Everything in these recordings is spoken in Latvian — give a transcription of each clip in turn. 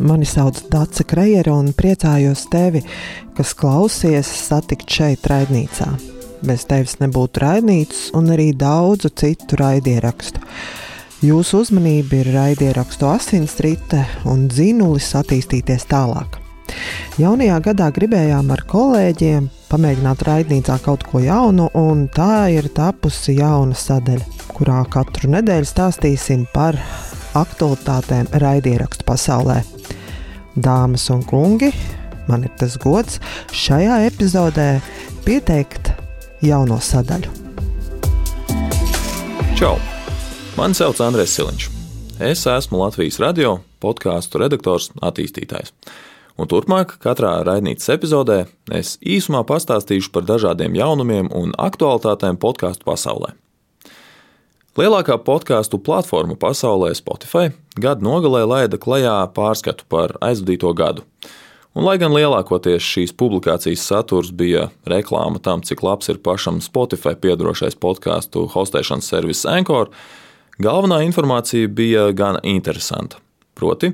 Mani sauc Dārsa Krejere un priecājos tevi, kas klausies satikt šeit, raidnīcā. Bez tevis nebūtu raidnīcas un arī daudzu citu raidierakstu. Jūsu uzmanība ir raidierakstu asinsrite un dzinulis attīstīties tālāk. Jaunajā gadā gribējām ar kolēģiem pamēģināt raidnīcā kaut ko jaunu, un tā ir tapusi jauna sadaļa, kurā katru nedēļu stāstīsim par aktualitātēm raidierakstu pasaulē. Dāmas un kungi, man ir tas gods šajā epizodē pieteikt jauno sadaļu. Čau! Mani sauc Andrēs Siliņš. Es esmu Latvijas radio podkāstu redaktors, attīstītājs. Un turpmāk, katrā raidītas epizodē, es īsumā pastāstīšu par dažādiem jaunumiem un aktualitātēm podkāstu pasaulē. Lielākā podkāstu platforma pasaulē, Spotify, gada nogalē laida klajā pārskatu par aizvadīto gadu. Un, lai gan lielākoties šīs publikācijas saturs bija reklāma tam, cik labs ir pašam Spotify piedarošais podkāstu hostēšanas servis Anchor, galvenā informācija bija gan interesanta. Proti,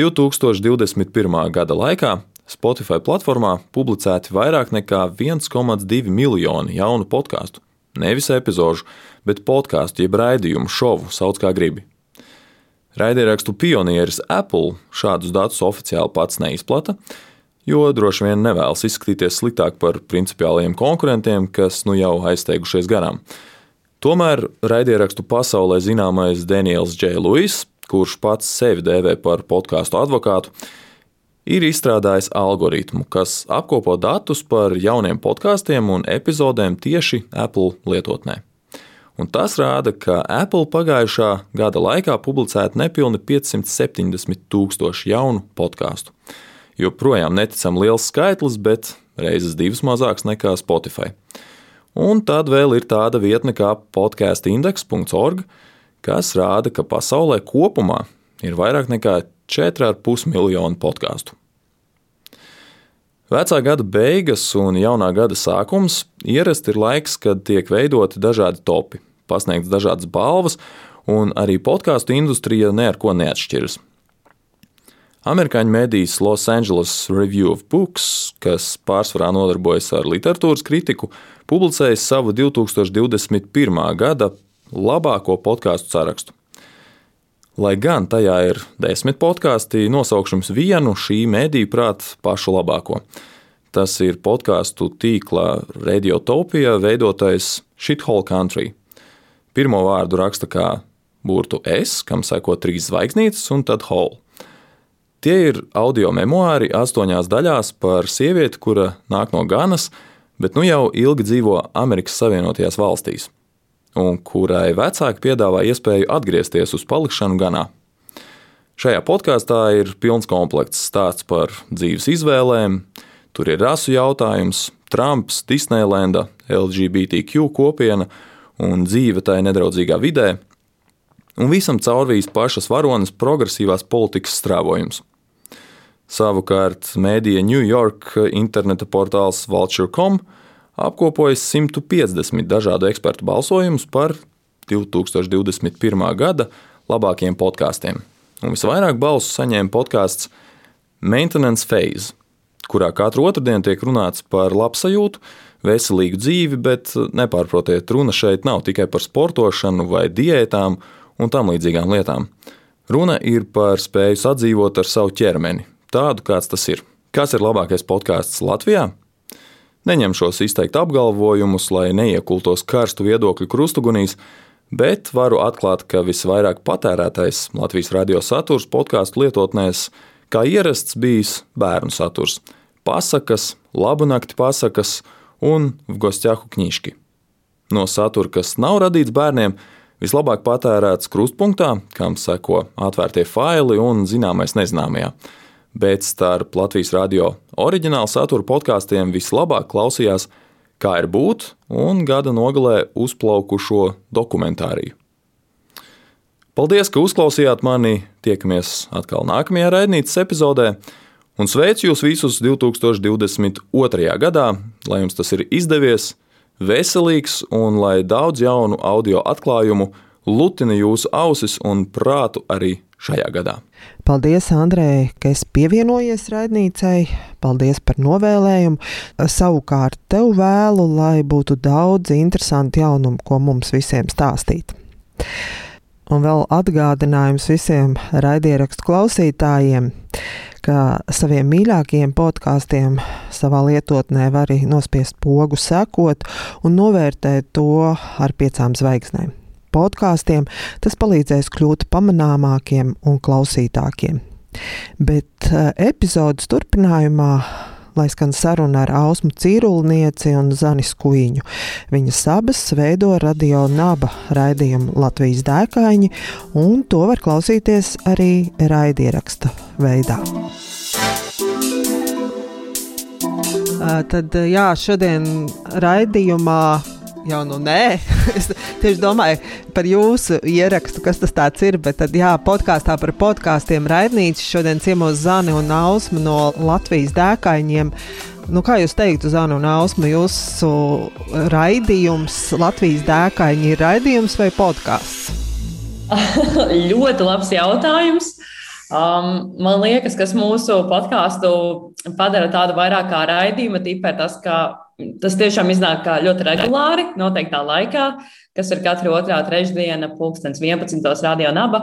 2021. gada laikā Spotify platformā publicēti vairāk nekā 1,2 miljoni jaunu podkāstu Nevis epizodu, bet podkāstu jeb raidījumu šovu sauc kā gribi. Raidierakstu pionieris Apple šādus datus oficiāli pats neizplata, jo droši vien nevēlas izskatīties sliktāk par principiāliem konkurentiem, kas nu jau aizteigušies garām. Tomēr raidierakstu pasaulē zināmais Daniels J. Lewis, kurš pats sevi dēvē par podkāstu advokātu, ir izstrādājis algoritmu, kas apkopo datus par jauniem podkāstiem un epizodēm tieši Apple lietotnē. Un tas rāda, ka Apple pagājušā gada laikā publicēta nepilni 570 tūkstoši jaunu podkāstu. Joprojām neticam liels skaitlis, bet reizes divas mazāks nekā Spotify. Un tad vēl ir tāda vietne kā podkāstindex.org, kas rāda, ka pasaulē kopumā ir vairāk nekā 4,5 miljonu podkāstu. Vecā gada beigas un jaunā gada sākums ierasti ir laiks, kad tiek veidoti dažādi topi, pasniegts dažādas balvas, un arī podkāstu industrija neko neatšķiras. Amerikāņu mēdījis Los Angeles Review of Books, kas pārsvarā nodarbojas ar literatūras kritiku, publicēja savu 2021. gada labāko podkāstu sarakstu. Lai gan tajā ir desmit podkāsti, nosaukšu jums vienu šī mediju prāta pašu labāko. Tas ir podkāstu tīkla Radiotopija veidotais Shithole Country. Pirmo vārdu raksta kā burtu S, kam seko trīs zvaigznītes, un tad hole. Tie ir audio memoāri astoņās daļās par sievieti, kura nāk no Ganas, bet nu jau ilgi dzīvo Amerikas Savienotajās valstīs un kurai vecāki piedāvā iespēju atgriezties uz palikšanu Ganā. Šajā podkāstā ir pilns komplekts stāsts par dzīves izvēlēm, tur ir rasu jautājums, Trumps, Disneylanda, LGBTQ kopiena un dzīve tajā nedraudzīgā vidē, un visam caurvīs pašas varonas progresīvās politikas strāvojums. Savukārt mēdīja New York interneta portāls Vulture.com apkopojis 150 dažādu ekspertu balsojumus par 2021. gada labākajiem podkāstiem. Un visvairāk balsu saņēma podkāsts Maintenance Phase, kurā katru otrdienu tiek runāts par labsajūtu, veselīgu dzīvi, bet nepārprotiet, runa šeit nav tikai par sportošanu vai diētām un tam līdzīgām lietām. Runa ir par spēju sadzīvot ar savu ķermeni, tādu kāds tas ir. Kas ir labākais podkāsts Latvijā? Neņemšos izteikt apgalvojumus, lai neiekultos karstu viedokļu krustugunīs, bet varu atklāt, ka visvairāk patērētais Latvijas radio saturs podkāstu lietotnēs, kā ierasts, bijis bērnu saturs - pasakas, labu nakti pasakas un gostjahu kņīški. No satura, kas nav radīts bērniem, vislabāk patērēts krustpunktā, kam seko atvērtie faili un zināmais nezināmajā bet starp Latvijas radio oriģinālu satura podkāstiem vislabāk klausījās Kā ir būt un gada nogalē uzplaukušo dokumentāriju. Paldies, ka uzklausījāt mani. Tiekamies atkal nākamajā raidītas epizodē. Un sveicu jūs visus 2022. gadā, lai jums tas ir izdevies, veselīgs un lai daudz jaunu audio atklājumu lutina jūsu ausis un prātu arī šajā gadā. Paldies, Andrei, ka esi pievienojies raidnīcai. Paldies par novēlējumu. Savukārt tev vēlu, lai būtu daudz interesantu jaunumu, ko mums visiem stāstīt. Un vēl atgādinājums visiem raidierakstu klausītājiem, ka saviem mīļākajiem podkāstiem savā lietotnē var arī nospiest pogu, sekot un novērtēt to ar piecām zvaigznēm. Podkāstiem tas palīdzēs kļūt pamanāmākiem un klausītākiem. Bet eh, epizodes turpinājumā lai skan saruna ar Ausmu Cīrulnieci un Zanis Kuiņu. Viņas abas veido radio naba raidījumu Latvijas dēkāņi, un to var klausīties arī raidieraksta veidā. Tad jā, šodien raidījumā jau nu nē. es tieši domāju par jūsu ierakstu, kas tas ir. Bet tad, jā, podkāstā par podkāstiem raidnīca šodien ciemos Zani un Ausmu no Latvijas dēkaņiem. Nu, kā jūs teiktu, Zana un Ausma, jūsu raidījums Latvijas dēkaņi ir raidījums vai podkāsts? ļoti labs jautājums. Um, man liekas, kas mūsu podkāstu padara tādu vairāk kā raidījumu, tīpaši tas, ka tas tiešām iznāk ļoti regulāri, noteiktā laikā, kas ir katra otrā trešdiena, pulkstenis 11. radio naba.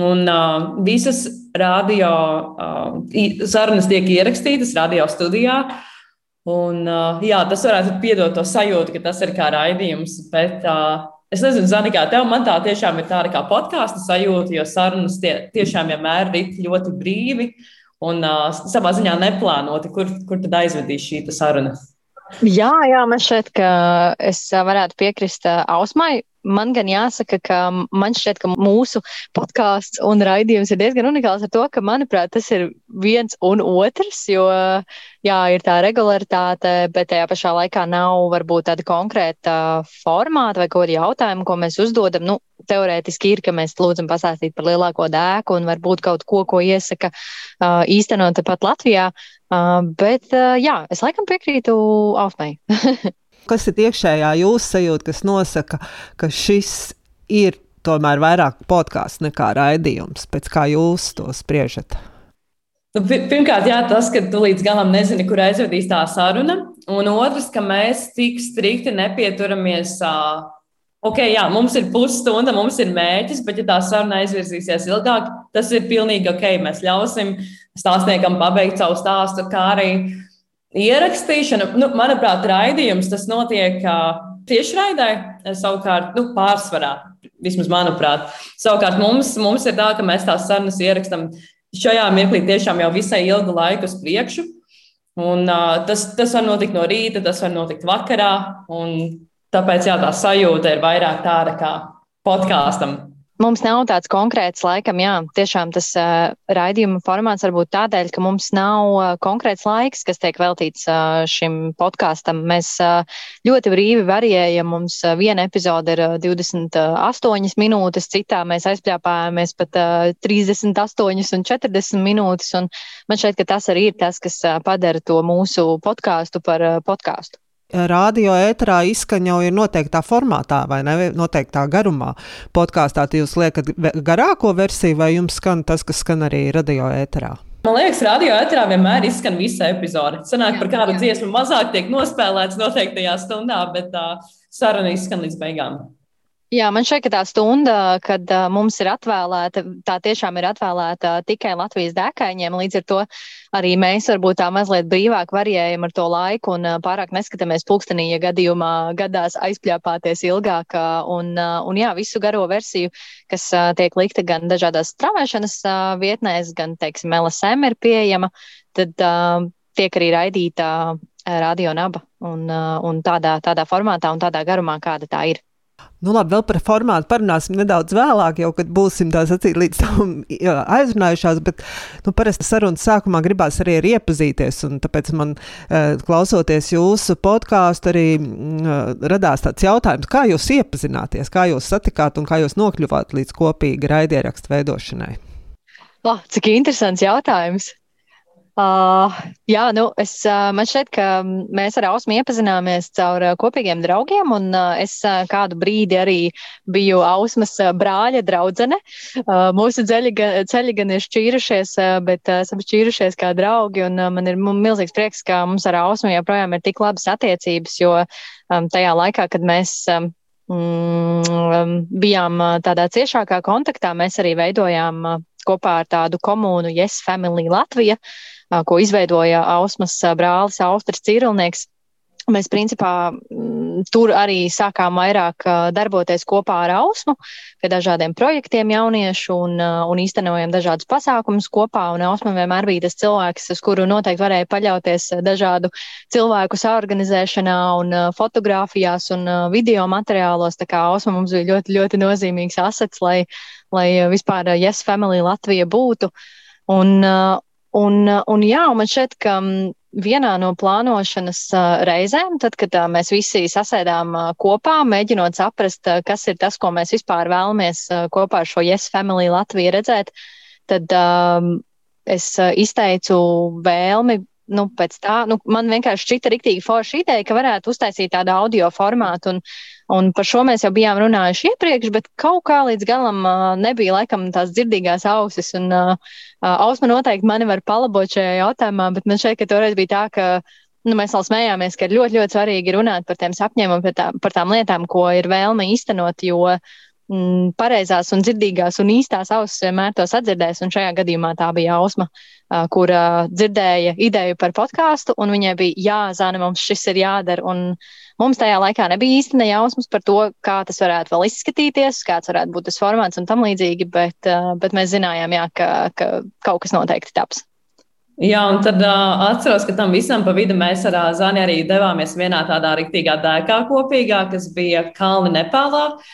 Un uh, visas radio uh, sarunas tiek ierakstītas radio studijā. Un, uh, jā, tas varētu piedot to sajūtu, ka tas ir kā raidījums. Bet uh, es nezinu, Zani, kā tev, man tā tiešām ir tāda kā podkāstu sajūta, jo sarunas tie, tiešām vienmēr rit ļoti brīvi un uh, savā ziņā neplānoti, kur, kur tad aizvedīs šī saruna. Jā, jā, man šķiet, ka es varētu piekrist Ausmai. Man gan jāsaka, ka man šķiet, ka mūsu podkāsts un raidījums ir diezgan unikāls ar to, ka, manuprāt, tas ir viens un otrs, jo, jā, ir tā regularitāte, bet tajā pašā laikā nav varbūt tāda konkrēta formāta vai kaut kāda jautājuma, ko mēs uzdodam. Nu, teorētiski ir, ka mēs lūdzam pastāstīt par lielāko dēku un varbūt kaut ko, ko iesaka uh, īstenot tepat Latvijā. Uh, bet, uh, jā, es laikam piekrītu Ausmai. kas ir iekšējā jūsu sajūta, kas nosaka, ka šis ir tomēr vairāk podkāsts nekā raidījums, pēc kā jūs to spriežat? Nu, pirmkārt, jā, tas, ka tu līdz galam nezini, kur aizvedīs tā saruna. Un otrs, ka mēs tik strikti nepieturamies. Ok, jā, mums ir pusstunda, mums ir mērķis, bet, ja tā saruna aizvirzīsies ilgāk, tas ir pilnīgi ok. Mēs ļausim stāstniekam pabeigt savu stāstu, kā arī ierakstīšana. Nu, manuprāt, raidījums tas notiek tiešraidē, savukārt nu, pārsvarā. Vismaz manuprāt, savukārt mums, mums ir tā, ka mēs tās sarunas ierakstām šajā mirklī tiešām jau visai ilgu laiku uz priekšu. Un, uh, tas, tas var notikt no rīta, tas var notikt vakarā. Tāpēc jā, tā sajūta ir vairāk tāda kā podkāstam Mums nav tāds konkrēts, laikam, jā, tiešām tas uh, raidījuma formāts varbūt tādēļ, ka mums nav uh, konkrēts laiks, kas tiek veltīts uh, šim podkāstam. Mēs uh, ļoti brīvi variējam. Mums uh, viena epizode ir uh, 28 minūtes, citā mēs aizpļāpājamies pat uh, 38 un 40 minūtes. Un man šķiet, ka tas arī ir tas, kas uh, padara to mūsu podkāstu par uh, podkāstu radio ēterā izskaņa jau ir noteiktā formātā, vai ne? Noteiktā garumā. Podkāstā jūs liekat garāko versiju, vai jums skan tas, kas skan arī radio ēterā? Man liekas, radio ēterā vienmēr izskan visa epizode. Sanāk, par kādu dziesmu mazāk tiek nospēlēts noteiktajā stundā, bet tā saruna izskan līdz beigām. Jā, man šķiet, ka tā stunda, kad uh, mums ir atvēlēta, tā tiešām ir atvēlēta tikai Latvijas dēkaņiem. Līdz ar to arī mēs varbūt tā mazliet brīvāk variējam ar to laiku un uh, pārāk neskatāmies pulkstenī, ja gadījumā gadās aizpļāpāties ilgāk. Uh, un, uh, un jā, visu garo versiju, kas uh, tiek likta gan dažādās stravēšanas uh, vietnēs, gan, teiksim, LSM ir pieejama, tad uh, tiek arī raidīta uh, radio naba un, uh, un tādā, tādā formātā un tādā garumā, kāda tā ir. Nu, labi, vēl par formātu parunāsim nedaudz vēlāk, jau kad būsim tā sacīt līdz tam aizrunājušās. Bet nu, parasti sarunas sākumā gribās arī ar iepazīties. Tāpēc man, eh, klausoties jūsu podkāstu, arī mm, radās tāds jautājums, kā jūs iepazināties, kā jūs satikāt un kā jūs nokļuvāt līdz kopīga raidierakstu veidošanai. Oh, cik interesants jautājums! Uh, jā, nu, es, uh, man šķiet, ka mēs ar Ausmu iepazināmies caur uh, kopīgiem draugiem, un uh, es kādu brīdi arī biju Ausmas brāļa draudzene. Uh, mūsu ceļi, ceļi gan ir šķīrušies, bet esam šķīrušies kā draugi, un man ir milzīgs prieks, ka mums ar Ausmu joprojām ir tik labas attiecības, jo um, tajā laikā, kad mēs um, bijām tādā ciešākā kontaktā, mēs arī veidojām kopā ar tādu komūnu Yes Family Latvija. Uh, ko izveidoja Ausmas brālis Austris Cirilnieks. Mēs principā tur arī sākām vairāk darboties kopā ar Ausmu pie dažādiem projektiem jauniešu un, un īstenojam dažādus pasākumus kopā. Un Ausma vienmēr bija tas cilvēks, uz kuru noteikti varēja paļauties dažādu cilvēku saorganizēšanā un fotografijās un video materiālos. Tā kā Ausma mums bija ļoti, ļoti nozīmīgs asets, lai, lai vispār Yes Family Latvija būtu. Un, Un, un jā, man šķiet, ka mm, vienā no plānošanas reizēm, tad, kad mēs visi sasēdām kopā, mēģinot saprast, kas ir tas, ko mēs vispār vēlamies kopā ar šo Yes Family Latviju redzēt, tad um, es izteicu vēlmi. Nu, pēc tā, nu, man vienkārši šķita rīktīgi forša ideja, ka varētu uztaisīt tādu audio formātu. Un, Un par šo mēs jau bijām runājuši iepriekš, bet kaut kā līdz galam uh, nebija laikam tās dzirdīgās ausis. Un uh, Ausma noteikti mani var palabot šajā jautājumā, bet man šeit, ka toreiz bija tā, ka nu, mēs vēl smējāmies, ka ir ļoti, ļoti svarīgi runāt par tiem sapņiem un par, tā, par tām lietām, ko ir vēlme īstenot, jo mm, pareizās un dzirdīgās un īstās ausis vienmēr tos atdzirdēs. Un šajā gadījumā tā bija Ausma, uh, kur uh, dzirdēja ideju par podkāstu, un viņai bija jāzina, mums šis ir jādara. Un, Mums tajā laikā nebija īsti nejausmas par to, kā tas varētu vēl izskatīties, kāds varētu būt tas formāts un tam līdzīgi, bet, uh, bet mēs zinājām, jā, ka, ka kaut kas noteikti taps. Jā, un tad uh, atceros, ka tam visam pa vidu mēs ar Zani arī devāmies vienā tādā riktīgā dēkā kopīgā, kas bija Kalni Nepālā, uh,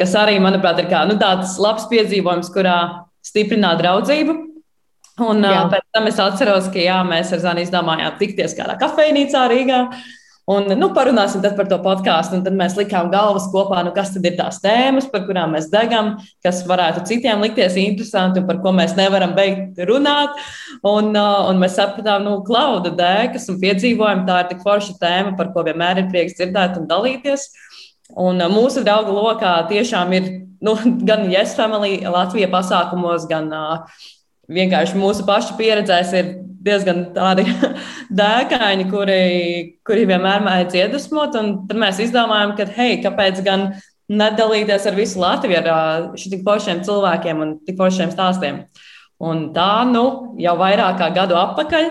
kas arī, manuprāt, ir kā, nu, tāds labs piedzīvojums, kurā stiprināt draudzību. Un uh, pēc tam es atceros, ka jā, mēs ar Zani izdomājām tikties kādā kafejnīcā Rīgā. Un, nu, parunāsim par to podkāstu. Tad mēs likām galvas kopā, nu, kas tad ir tās tēmas, par kurām mēs degam, kas varētu citiem likties interesanti un par ko mēs nevaram beigt runāt. Un, un mēs sapratām, nu, klauda dēkas un piedzīvojumi. Tā ir tik forša tēma, par ko vienmēr ir prieks dzirdēt un dalīties. Un mūsu draugu lokā tiešām ir nu, gan Yes Family Latvijas pasākumos, gan uh, vienkārši mūsu pašu pieredzēs ir diezgan tādi dēkaini, kuri, kuri vienmēr mēdz iedvesmot. Tad mēs izdomājām, ka, hei, kāpēc gan nedalīties ar visu Latviju, ar šiem pašiem cilvēkiem un tik pašiem stāstiem. Un tā, nu, jau vairāk kā gadu atpakaļ,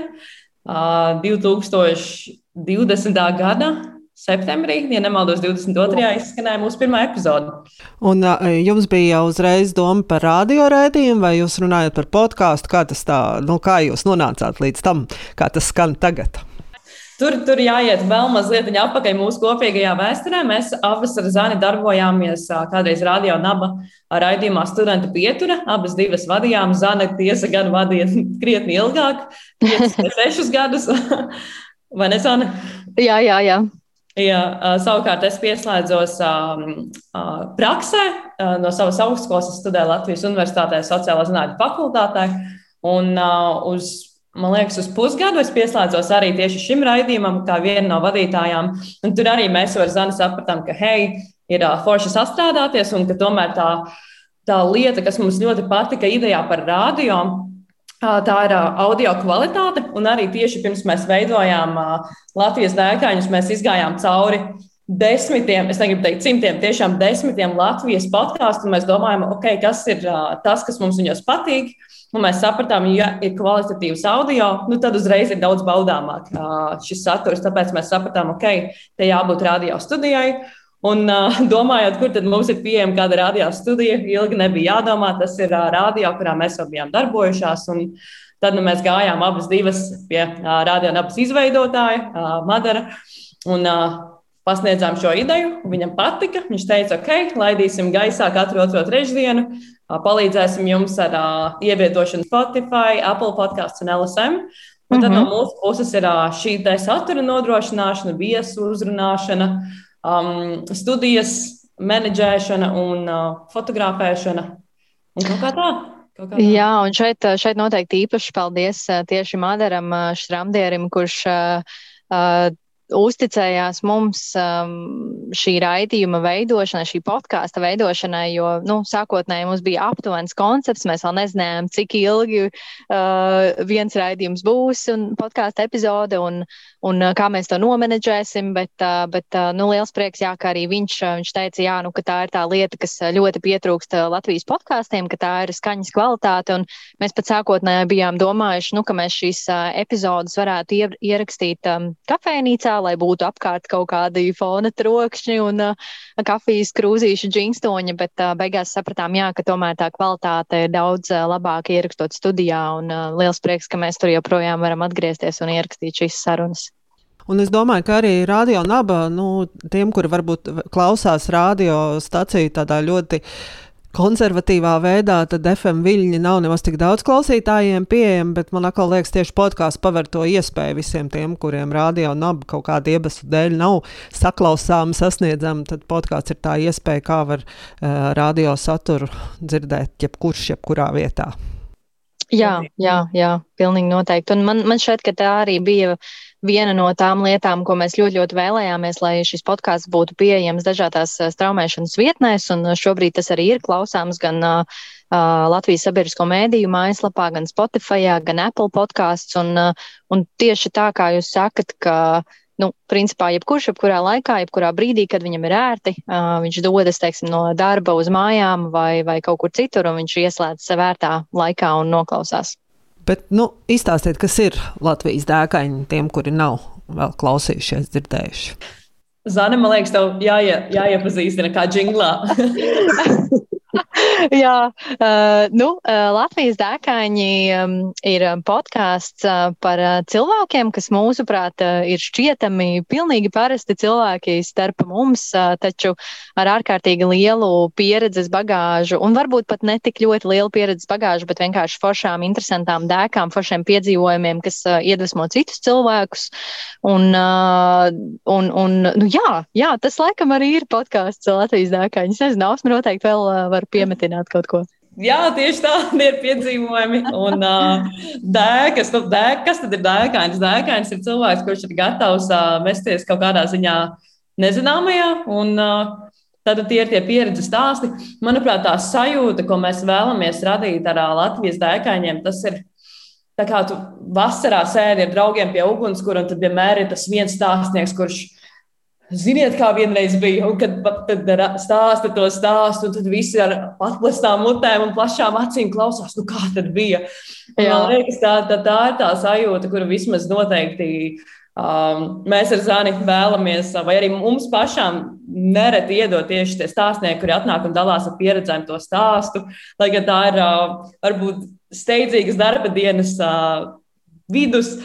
2020. gada septembrī, ja nemaldos, 22. izskanēja mūsu pirmā epizode. Un jums bija jau uzreiz doma par radiorēdījumu, vai jūs runājat par podkāstu? Kā tas tā, nu, kā jūs nonācāt līdz tam, kā tas skan tagad? Tur, tur jāiet vēl mazliet atpakaļ mūsu kopīgajā vēsturē. Mēs abas ar Zani darbojāmies kādreiz radio naba raidījumā studenta pietura. Abas divas vadījām. Zana tiesa gan vadīja krietni ilgāk, 5, 6 gadus. Vai ne, Zana? Jā, jā, jā. Ja, savukārt es pieslēdzos um, uh, praksē uh, no savas augstskolas, studēju Latvijas Universitātē, sociālā zinātņu fakultātē. Un uh, uz, man liekas, uz pusgadu es pieslēdzos arī tieši šim raidījumam, kā viena no vadītājām. Un tur arī mēs ar Zani sapratām, ka hei, ir uh, forši sastrādāties un ka tomēr tā, tā lieta, kas mums ļoti patika idejā par rādio, Tā ir audio kvalitāte, un arī tieši pirms mēs veidojām Latvijas dēkaņus, mēs izgājām cauri desmitiem, es negribu teikt simtiem, tiešām desmitiem Latvijas podkāstu. Mēs domājam, okay, kas ir tas, kas mums viņos patīk. Un mēs sapratām, ja ir kvalitatīvs audio, nu tad uzreiz ir daudz baudāmāk šis saturs. Tāpēc mēs sapratām, okay, te jābūt radio studijai. Un uh, domājot, kur tad mums ir pieejama kāda radio studija, ilgi nebija jādomā. Tas ir uh, radio, kurā mēs jau bijām darbojušās. Tad nu, mēs gājām abas divas pie uh, radio nabas izveidotāja, uh, Madara, un uh, pasniedzām šo ideju. Viņam patika. Viņš teica, ok, laidīsim gaisā katru otro trešdienu, uh, palīdzēsim jums ar uh, ievietošanu Spotify, Apple podkāsts un LSM. Un tad mm -hmm. no mūsu puses ir šī satura nodrošināšana, viesu uzrunāšana. Uh, um, studijas, menedžēšana un uh, fotografēšana. Un kā tā? Jā, un šeit, šeit noteikti īpaši paldies tieši Madaram Štramdierim, kurš uh, uzticējās mums um, šī raidījuma veidošanai, šī podkāsta veidošanai, jo nu, sākotnēji mums bija aptuvens koncepts. Mēs vēl nezinājām, cik ilgi uh, viens raidījums būs un podkāstu epizode un, un kā mēs to nomenedžēsim. Bet, bet nu, liels prieks, jā, ka arī viņš, viņš teica, jā, nu, ka tā ir tā lieta, kas ļoti pietrūkst Latvijas podkāstiem, ka tā ir skaņas kvalitāte. Mēs pat sākotnēji bijām domājuši, nu, ka mēs šīs epizodes varētu ierakstīt um, kafejnīcā lai būtu apkārt kaut kādi fona trokšņi un uh, kafijas krūzīšu džingstoņi, bet uh, beigās sapratām, jā, ka tomēr tā kvalitāte ir daudz uh, labāk ierakstot studijā un uh, liels prieks, ka mēs tur joprojām varam atgriezties un ierakstīt šīs sarunas. Un es domāju, ka arī radio naba, nu, tiem, kuri varbūt klausās radio staciju tādā ļoti konservatīvā veidā, tad FM viļņi nav nemaz tik daudz klausītājiem pieejami, bet man atkal liekas, tieši podkāsts paver to iespēju visiem tiem, kuriem rādio naba kaut kāda iemesla dēļ nav saklausāma, sasniedzama. Tad podkāsts ir tā iespēja, kā var uh, radio saturu dzirdēt jebkurš, jebkurā vietā. Jā, jā, jā, pilnīgi noteikti. Un man, man šķiet, ka tā arī bija viena no tām lietām, ko mēs ļoti, ļoti vēlējāmies, lai šis podkāsts būtu pieejams dažādās straumēšanas vietnēs, un šobrīd tas arī ir klausāms gan uh, Latvijas sabiedrisko mēdīju mājaslapā, gan Spotify, gan Apple podkāsts. Un, uh, un tieši tā, kā jūs sakat, ka nu, principā, jebkurš, jebkurā laikā, jebkurā brīdī, kad viņam ir ērti, uh, viņš dodas, teiksim, no darba uz mājām vai, vai kaut kur citur, un viņš ieslēdz sevērtā laikā un noklausās. Bet, nu, izstāstiet, kas ir Latvijas dēkaini tiem, kuri nav vēl klausījušies, dzirdējuši. Zana, man liekas, tev jāie, jāiepazīstina kā džinglā. Jā, uh, nu, uh, Latvijas dēkaņi um, ir podkāsts uh, par uh, cilvēkiem, kas mūsuprāt uh, ir šķietami pilnīgi parasti cilvēki starp mums, uh, taču ar ārkārtīgi lielu pieredzes bagāžu un varbūt pat ne tik ļoti lielu pieredzes bagāžu, bet vienkārši foršām, interesantām dēkām, foršiem piedzīvojumiem, kas uh, iedvesmo citus cilvēkus. Un, uh, un, un nu, jā, jā, tas laikam arī ir podkāsts Latvijas dēkaņi. Es nezinu, Ausma noteikti vēl uh, var piemetināt kaut ko. Jā, tieši tādi ir piedzīvojumi. Un, uh, dēkas, nu, dēk, kas tad ir dēkains? Dēkains ir cilvēks, kurš ir gatavs uh, mesties kaut kādā ziņā nezināmajā. Un, uh, Tad tie ir tie pieredzes stāsti. Manuprāt, tā sajūta, ko mēs vēlamies radīt ar Latvijas dēkaņiem, tas ir tā kā tu vasarā sēdi ar draugiem pie ugunskura, un tad vienmēr ir tas viens stāstnieks, kurš Ziniet, kā vienreiz bija, un kad tad stāsta to stāstu, un tad visi ar atklātām mutēm un plašām acīm klausās, nu kā tad bija. Man liekas, tā, tā, tā ir tā sajūta, kuru vismaz noteikti um, mēs ar Zani vēlamies, vai arī mums pašām nereti iedot tieši tie stāstnieki, kuri atnāk un dalās ar pieredzēm to stāstu, lai gan tā ir uh, varbūt steidzīgas darba dienas. Uh, vidus.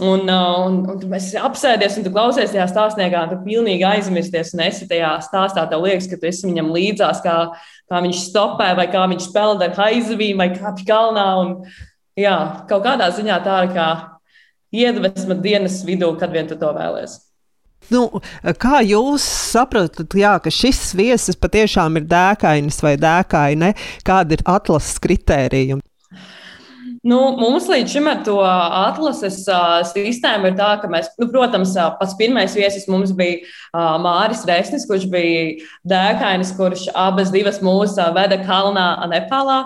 Un, uh, un, un tu apsēdies, un tu klausies tajā stāstniekā, un tu pilnīgi aizmirsties, un esi tajā stāstā. Tev liekas, ka tu esi viņam līdzās, kā, kā viņš stopē, vai kā viņš spēlē ar haizavīm, vai kāpj kalnā. Un, jā, kaut kādā ziņā tā ir kā iedvesma dienas vidū, kad vien tu to vēlēsies. Nu, kā jūs saprotat, jā, ka šis viesis patiešām ir dēkainis vai dēkaini? Kāda ir atlases kritērija? Nu, mums līdz šim ar to atlases uh, sistēmu ir tā, ka mēs, nu, protams, uh, pats pirmais viesis mums bija uh, Māris Resnis, kurš bija dēkainis, kurš abas divas mūs uh, veda kalnā Nepālā.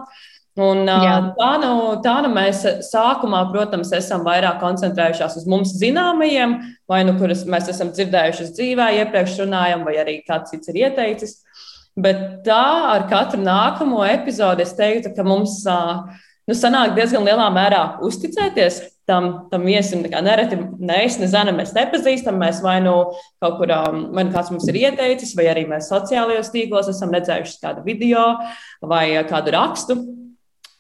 Un, uh, tā, nu, tā nu mēs sākumā, protams, esam vairāk koncentrējušies uz mums zināmajiem, vai nu kurus mēs esam dzirdējuši dzīvē, iepriekš runājam, vai arī kāds cits ir ieteicis. Bet tā ar katru nākamo epizodi es teiktu, ka mums uh, nu, sanāk diezgan lielā mērā uzticēties tam, tam viesim. Nereti ne es, ne Zana, mēs nepazīstam. Mēs vai nu kaut kur, um, vai nu kāds mums ir ieteicis, vai arī mēs sociālajos tīklos esam redzējuši kādu video vai uh, kādu rakstu.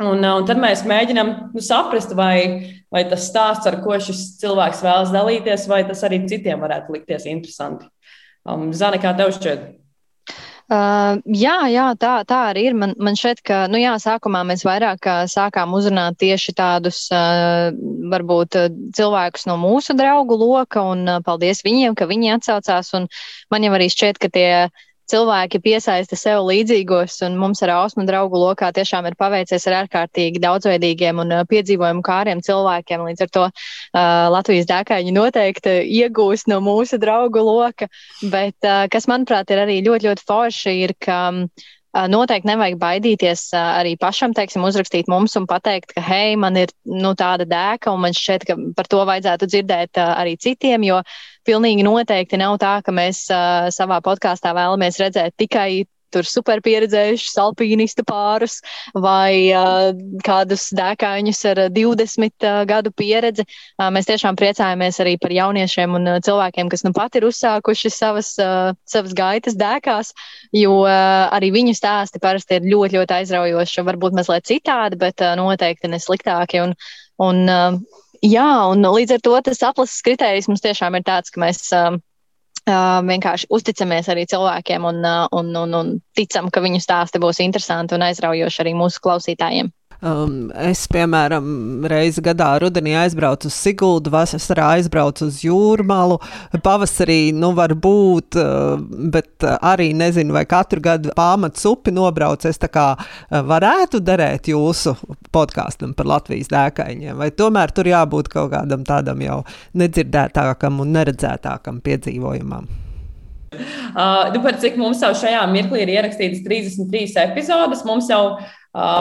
Un, uh, un tad mēs mēģinām nu, saprast, vai, vai tas stāsts, ar ko šis cilvēks vēlas dalīties, vai tas arī citiem varētu likties interesanti. Um, Zana, kā tev šķiet? Uh, jā, jā, tā, tā arī ir. Man, man šķiet, ka nu, jā, sākumā mēs vairāk uh, sākām uzrunāt tieši tādus, uh, varbūt, cilvēkus no mūsu draugu loka, un paldies viņiem, ka viņi atsaucās. Man jau arī šķiet, ka tie cilvēki piesaista sev līdzīgos, un mums ar Ausmu draugu lokā tiešām ir paveicies ar ārkārtīgi daudzveidīgiem un piedzīvojumu kāriem cilvēkiem. Līdz ar to uh, Latvijas dēkaņi noteikti iegūst no mūsu draugu loka, bet uh, kas, manuprāt, ir arī ļoti, ļoti forši, ir, ka um, Noteikti nevajag baidīties arī pašam, teiksim, uzrakstīt mums un pateikt, ka, hei, man ir nu, tāda dēka, un man šķiet, ka par to vajadzētu dzirdēt arī citiem, jo pilnīgi noteikti nav tā, ka mēs savā podkāstā vēlamies redzēt tikai tur superpieredzējušus alpīnistu pārus vai uh, kādus dēkāņus ar 20 uh, gadu pieredzi. Uh, mēs tiešām priecājamies arī par jauniešiem un uh, cilvēkiem, kas nu pat ir uzsākuši savas, uh, savas gaitas dēkās, jo uh, arī viņu stāsti parasti ir ļoti, ļoti aizraujoši, varbūt mazliet citādi, bet uh, noteikti nesliktāki. Un, un, uh, jā, un līdz ar to tas atlases kritērijs mums tiešām ir tāds, ka mēs. Uh, vienkārši uzticamies arī cilvēkiem un, un, un, un ticam, ka viņu stāsti būs interesanti un aizraujoši arī mūsu klausītājiem. Um, es, piemēram, reizi gadā rudenī aizbraucu uz Siguldu, vasarā aizbraucu uz Jūrmalu, pavasarī, nu, var būt, uh, bet arī nezinu, vai katru gadu pāmats upi nobrauc. Es tā kā uh, varētu derēt jūsu podkāstam par Latvijas dēkaņiem, vai tomēr tur jābūt kaut kādam tādam jau nedzirdētākam un neredzētākam piedzīvojumam. Uh, nu, par cik mums jau šajā mirklī ir ierakstītas 33 epizodes, mums jau uh,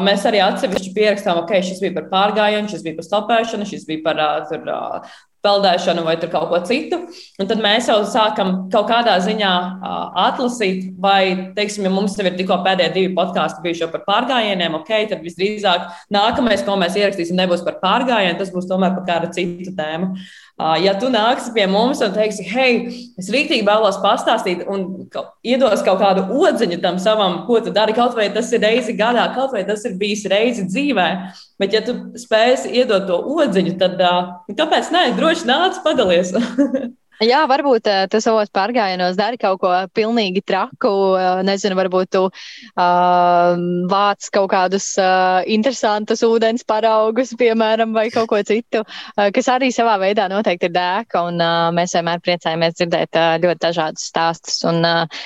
mēs arī atsevišķi pierakstām, ok, šis bija par pārgājienu, šis bija par stopēšanu, šis bija par uh, tur, uh, peldēšanu vai kaut ko citu. Un tad mēs jau sākam kaut kādā ziņā atlasīt, vai, teiksim, ja mums ir tikko pēdējie divi podkāsti bijuši par pārgājieniem, ok, tad visdrīzāk nākamais, ko mēs ierakstīsim, nebūs par pārgājienu, tas būs tomēr par kādu citu tēmu. Ja tu nāksi pie mums un teiksi, hei, es rītīgi vēlos pastāstīt un iedos kaut kādu odziņu tam savam, ko tu dari, kaut vai tas ir reizi gadā, kaut vai tas ir bijis reizi dzīvē, bet ja tu spēsi iedot to odziņu, tad kāpēc nē, droši nāc padalies. Jā, varbūt uh, tu savos pārgājienos dari kaut ko pilnīgi traku. Uh, nezinu, varbūt tu uh, vāc kaut kādus uh, interesantus ūdens paraugus, piemēram, vai kaut ko citu, uh, kas arī savā veidā noteikti ir dēka. Un uh, mēs vienmēr priecājamies dzirdēt uh, ļoti dažādus stāstus. Un uh,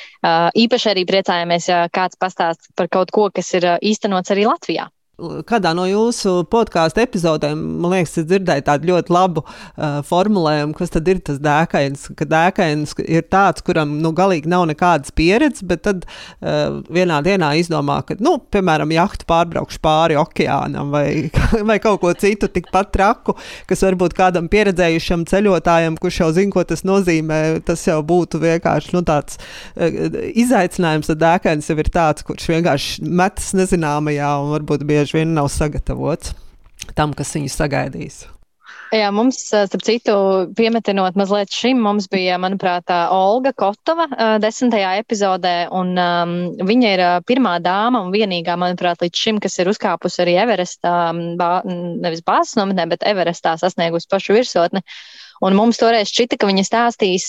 īpaši arī priecājamies, ja kāds pastāst par kaut ko, kas ir īstenots arī Latvijā. Kādā no jūsu podkāstu epizodēm, man liekas, es dzirdēju tādu ļoti labu uh, formulējumu, kas tad ir tas dēkains. Ka dēkains ir tāds, kuram nu, galīgi nav nekādas pieredzes, bet tad uh, vienā dienā izdomā, ka, nu, piemēram, jahtu pārbraukšu pāri okeānam vai, vai kaut ko citu tikpat traku, kas varbūt kādam pieredzējušam ceļotājam, kurš jau zina, ko tas nozīmē, tas jau būtu vienkārši nu, tāds uh, izaicinājums. Tad dēkains jau ir tāds, kurš vienkārši metas nezināmajā un varbūt bieži bieži vien nav sagatavots tam, kas viņu sagaidīs. Jā, mums, starp citu, piemetinot mazliet šim, mums bija, manuprāt, Olga Kotova desmitajā epizodē, un um, viņa ir pirmā dāma un vienīgā, manuprāt, līdz šim, kas ir uzkāpusi arī Everestā, bā, nevis bāzes nometnē, bet Everestā sasniegusi pašu virsotni. Uh, Un mums toreiz šķita, ka viņa stāstīs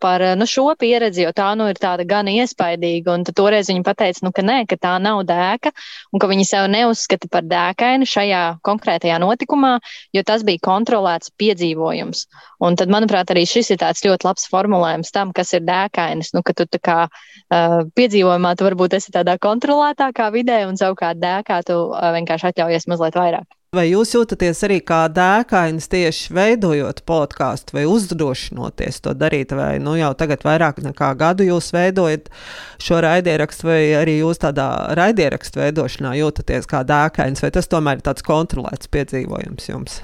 par nu, šo pieredzi, jo tā nu, ir tāda gan iespaidīga. Un toreiz viņa teica, nu, ka nē, ka tā nav dēka, un ka viņa sev neuzskata par dēkaini šajā konkrētajā notikumā, jo tas bija kontrolēts piedzīvojums. Un tad, manuprāt, arī šis ir tāds ļoti labs formulējums tam, kas ir dēkainis. Nu, ka tu tā kā uh, piedzīvojumā tu varbūt esi tādā kontrolētākā vidē, un savukārt dēkā tu uh, vienkārši atļaujies mazliet vairāk. Vai jūs jūtaties arī kā dēkainis tieši veidojot podkāstu vai uzdrošinoties to darīt, vai nu jau tagad vairāk nekā gadu jūs veidojat šo raidierakstu, vai arī jūs tādā raidierakstu veidošanā jūtaties kā dēkainis, vai tas tomēr ir tāds kontrolēts piedzīvojums jums?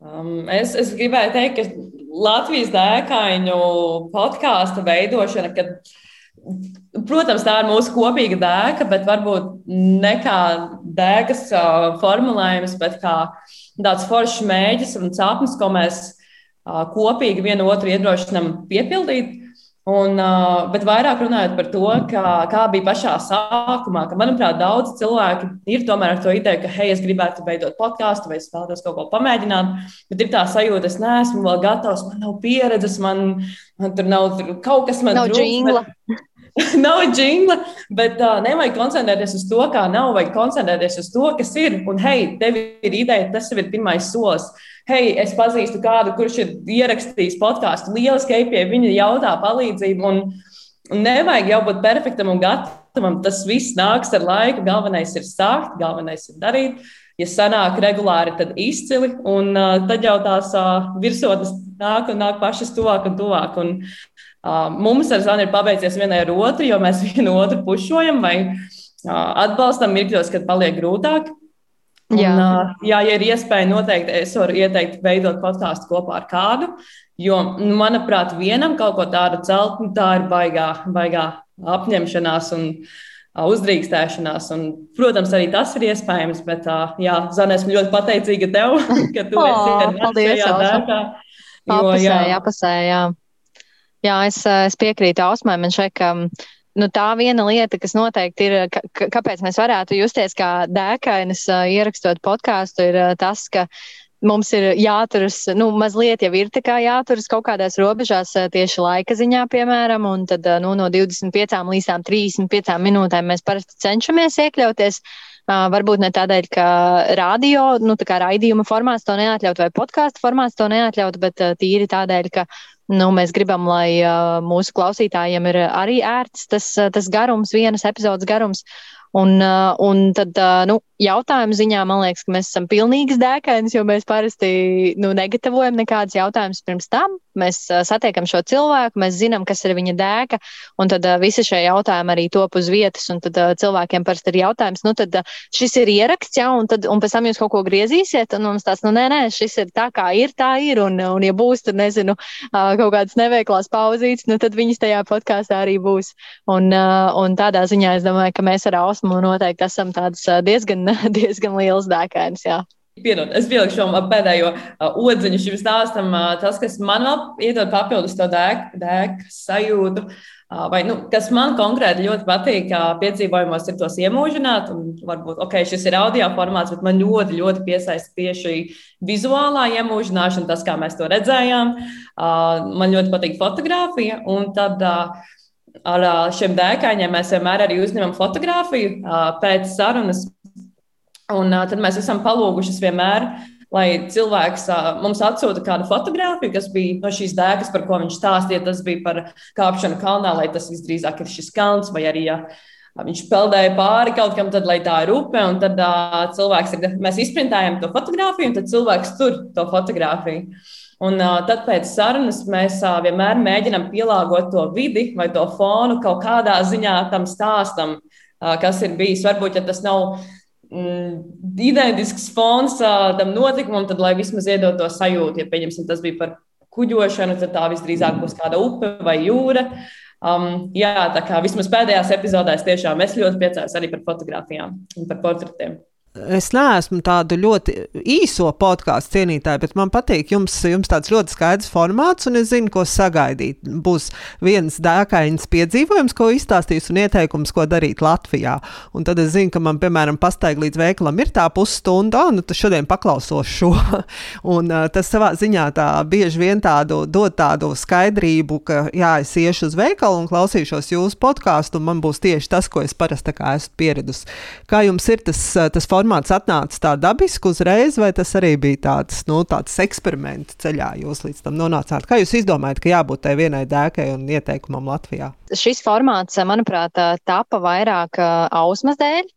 Um, es, es gribēju teikt, ka Latvijas dēkaiņu podkāstu veidošana, kad Protams, tā ir mūsu kopīga dēka, bet varbūt ne kā dēkas formulējums, bet kā tāds foršs mēģis un sapnis, ko mēs kopīgi vienu otru iedrošinām piepildīt. Un, bet vairāk runājot par to, kā, kā bija pašā sākumā, ka, manuprāt, daudz cilvēki ir tomēr ar to ideju, ka, hei, es gribētu veidot podkāstu, vai es vēlos kaut ko pamēģināt, bet ir tā sajūta, es neesmu vēl gatavs, man nav pieredzes, man, man tur nav tur kaut kas, man nav trūkst. nav jingla, bet uh, nevajag koncentrēties uz to, kā nav, vajag koncentrēties uz to, kas ir. Un, hei, tev ir ideja, tas ir pirmais solis. Hei, es pazīstu kādu, kurš ir ierakstījis podkāstu, lieliski ej pie viņa, jautā palīdzību. Un, nevajag jau būt perfektam un gatavam. Tas viss nāks ar laiku. Galvenais ir sākt, galvenais ir darīt. Ja sanāk regulāri, tad izcili, un uh, tad jau tās uh, virsotnes nāk un nāk pašas tuvāk un tuvāk. Un, uh, mums ar Zanu ir pabeidzies vienai ar otru, jo mēs vienu otru pušojam vai uh, atbalstam mirkļos, kad paliek grūtāk. Un, jā. Uh, jā, ja ir iespēja, noteikti es varu ieteikt veidot podkāstu kopā ar kādu. Jo, nu, manuprāt, vienam kaut ko tādu celt, nu, tā ir baigā, baigā apņemšanās un uh, uzdrīkstēšanās. Un, protams, arī tas ir iespējams. Bet, jā, Zana, esmu ļoti pateicīga tev, ka tu oh, esi paldies, dēkā. Jo, apusē, jā, jā. es, es piekrītu Ausmai. Man šeit, ka nu, tā viena lieta, kas noteikti ir, kāpēc mēs varētu justies kā dēkainas, ierakstot podkāstu, ir tas, ka mums ir jāturas, nu, mazliet jau ir jāturas kaut kādās robežās tieši laika ziņā, piemēram, un tad nu, no 25 līdz 35 minūtēm mēs parasti cenšamies iekļauties. Uh, varbūt ne tādēļ, ka radio, nu, tā kā raidījuma formāts to neatļaut vai podkāstu formāts to neatļaut, bet uh, tīri tādēļ, ka nu, mēs gribam, lai uh, mūsu klausītājiem ir arī ērts tas, tas garums, vienas epizodes garums. Un, un tad, nu, jautājumu ziņā man liekas, ka mēs esam pilnīgs dēkainis, jo mēs parasti nu, negatavojam nekādus jautājumus pirms tam. Mēs satiekam šo cilvēku, mēs zinām, kas ir viņa dēka, un tad visi šie jautājumi arī top uz vietas. Un tad cilvēkiem parasti ir jautājums, nu, tad šis ir ieraksts, jā, un, tad, un pēc tam jūs kaut ko griezīsiet, un mums tāds, nu, nē, nē, šis ir tā, kā ir, tā ir, un, un ja būs, tad nezinu, kaut kādas neveiklās pauzītes, nu, tad viņas tajā podkāstā arī būs. Un, un tādā ziņā es domāju, ka mēs ar Ausmu noteikti esam tādas diezgan diezgan liels dēkainis. Jā. Piedod, es pielikšu šo pēdējo uh, odziņu šim stāstam. Uh, tas, kas man vēl iedod papildus to dēku dēk sajūtu, uh, vai nu, kas man konkrēti ļoti patīk, kā piedzīvojumos, ir tos iemūžināt. Un, varbūt ok, šis ir audio formāts, bet man ļoti, ļoti piesaista tieši vizuālā iemūžināšana, tas, kā mēs to redzējām. Uh, man ļoti patīk fotografija. Un tad, uh, Ar šiem dēkaņiem mēs vienmēr arī uzņemam fotografiju pēc sarunas Un uh, tad mēs esam palūgušies vienmēr, lai cilvēks uh, mums atsūta kādu fotografiju, kas bija no šīs dēkas, par ko viņš stāstīja. Tas bija par kāpšanu kalnā, lai tas visdrīzāk ir šis kalns, vai arī ja, viņš peldēja pāri kaut kam, tad lai tā ir upe. Un tad uh, cilvēks ir, mēs izprintējam to fotografiju, un tad cilvēks tur to fotografiju. Un uh, tad pēc sarunas mēs uh, vienmēr mēģinām pielāgot to vidi vai to fonu kaut kādā ziņā tam stāstam, uh, kas ir bijis. Varbūt, ja tas nav identisks fons tam notikumam, tad lai vismaz iedod to sajūtu. Ja, pieņemsim, tas bija par kuģošanu, tad tā visdrīzāk būs kāda upe vai jūra. Um, jā, tā kā vismaz pēdējās epizodēs tiešām es ļoti priecājos arī par fotografijām un par portretiem. Es neesmu tādu ļoti īso podkāstu cienītāju, bet man patīk, jums, jums tāds ļoti skaidrs formāts, un es zinu, ko sagaidīt. Būs viens dēkains piedzīvojums, ko izstāstīs, un ieteikums, ko darīt Latvijā. Un tad es zinu, ka man, piemēram, pastaigā līdz veikalam ir tā pusstunda, un nu, tad šodien paklausos šo. un, tas savā ziņā tā bieži vien tādu dod tādu skaidrību, ka jā, es iešu uz veikalu un klausīšos jūsu podkāstu, un man būs tieši tas, ko es parasti esmu pieradusi. Kā jums ir tas, tas formāts? Formāts atnāca tā dabiski uzreiz, vai tas arī bija tāds, nu, tāds eksperiments ceļā, jūs līdz tam nonācāt? Kā jūs izdomājat, ka jābūt tai vienai dēkai un ieteikumam Latvijā? Šis formāts, manuprāt, tapa vairāk ausmas dēļ.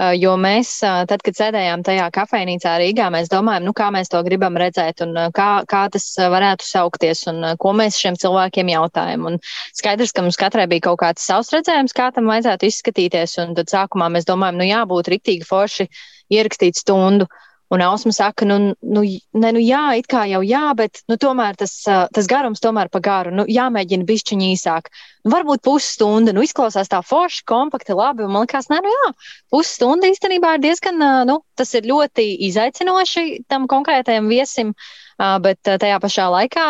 Jo mēs, tad, kad sēdējām tajā kafejnīcā Rīgā, mēs domājam, nu, kā mēs to gribam redzēt un kā, kā tas varētu saukties un ko mēs šiem cilvēkiem jautājam. Un skaidrs, ka mums katrai bija kaut kāds savs redzējums, kā tam vajadzētu izskatīties. Un tad sākumā mēs domājam, nu, jābūt riktīgi forši ierakstīt stundu. Un Ausma saka, nu, nu, ne, nu jā, it kā jau jā, bet nu, tomēr tas, tas garums tomēr pa garu. Nu, jāmēģina bišķiņi īsāk. Nu, varbūt pusstunda, nu, izklausās tā forši, kompakti, labi. Man liekas, nē, nu jā, pusstunda īstenībā ir diezgan, nu, tas ir ļoti izaicinoši tam konkrētajam viesim. Bet tajā pašā laikā,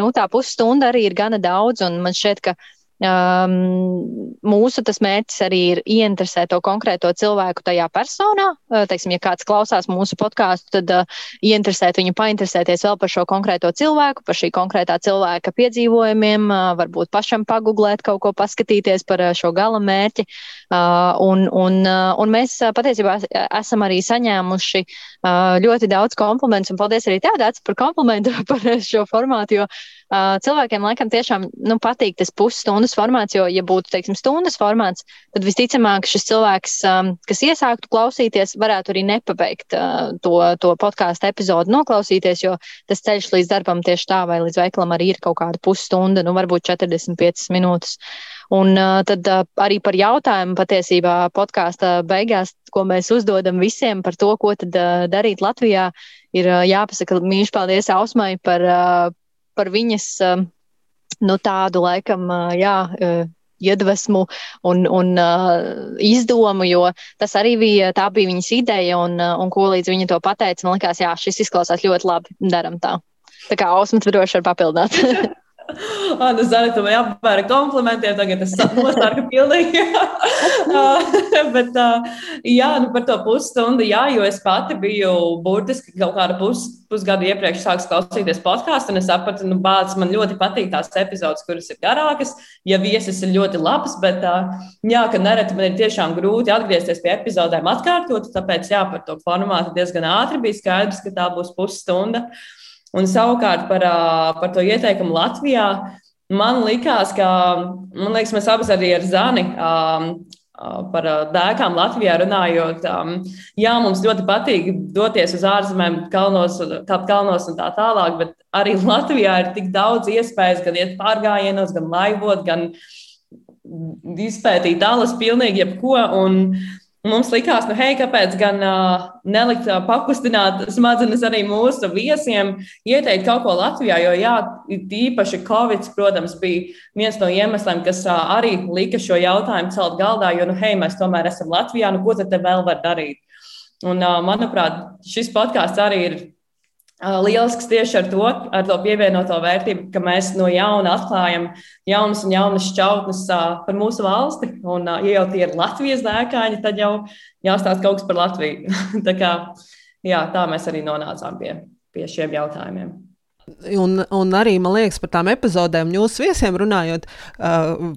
nu, tā pusstunda arī ir gana daudz, man šķiet, ka Um, mūsu tas mērķis arī ir ieinteresēt to konkrēto cilvēku tajā personā. Uh, teiksim, ja kāds klausās mūsu podkāstu, tad uh, ieinteresēt viņu, painteresēties vēl par šo konkrēto cilvēku, par šī konkrētā cilvēka piedzīvojumiem, uh, varbūt pašam pagūglēt kaut ko, paskatīties par uh, šo gala mērķi. Uh, un, un, uh, un mēs uh, patiesībā esam arī saņēmuši uh, ļoti daudz komplimentus, un paldies arī tev, Dārts, par komplimentu par šo formātu, jo uh, cilvēkiem laikam tiešām nu, patīk tas pusstundas formāts, jo, ja būtu, teiksim, stundas formāts, tad visticamāk šis cilvēks, um, kas iesāktu klausīties, varētu arī nepabeigt uh, to, to podkāstu epizodu noklausīties, jo tas ceļš līdz darbam tieši tā vai līdz veikalam arī ir kaut kāda pusstunda, nu varbūt 45 minūtes. Un uh, tad uh, arī par jautājumu patiesībā podkāsta beigās, ko mēs uzdodam visiem par to, ko tad uh, darīt Latvijā, ir uh, jāpasaka mīļš paldies Ausmai par, uh, par viņas uh, nu, tādu laikam, uh, jā. Uh, iedvesmu un, un uh, izdomu, jo tas arī bija, tā bija viņas ideja, un, un ko līdz viņa to pateica, man liekas, jā, šis izklausās ļoti labi, daram tā. Tā kā Ausmas droši var papildināt. Anna Zana, tu man apbēri komplimentiem, tagad es nosārku pilnīgi. Bet, jā, nu par to pusstundu, jā, jo es pati biju burtiski kaut kādu pus, pusgadu iepriekš sāks klausīties podkāstu, un es sapratu, nu, bāc, man ļoti patīk tās epizodes, kuras ir garākas, ja viesis ir ļoti labs, bet, jā, ka nereti man ir tiešām grūti atgriezties pie epizodēm atkārtot, tāpēc, jā, par to formātu diezgan ātri bija skaidrs, ka tā būs pusstunda. Un savukārt par, par to ieteikumu Latvijā man likās, ka man liekas, mēs abas arī ar Zani par dēkām Latvijā runājot. Jā, mums ļoti patīk doties uz ārzemēm, kalnos, kāpt kalnos un tā tālāk, bet arī Latvijā ir tik daudz iespējas gan iet pārgājienos, gan laivot, gan izpētīt alas pilnīgi jebko. Un, Mums likās, nu, hei, kāpēc gan uh, nelikt uh, pakustināt smadzenes arī mūsu viesiem, ieteikt kaut ko Latvijā, jo, jā, īpaši Covid, protams, bija viens no iemesliem, kas uh, arī lika šo jautājumu celt galdā, jo, nu, hei, mēs tomēr esam Latvijā, nu, ko tad te vēl var darīt? Un, uh, manuprāt, šis podkāsts arī ir Lielisks tieši ar to, ar to pievienoto vērtību, ka mēs no jauna atklājam jaunas un jaunas šķautnes par mūsu valsti. Un, ja jau tie ir Latvijas dēkāņi, tad jau jāstāsta kaut kas par Latviju. tā, kā, jā, tā mēs arī nonācām pie, pie šiem jautājumiem. Un, un arī man liekas, par tām epizodēm, jūsu viesiem runājot, uh,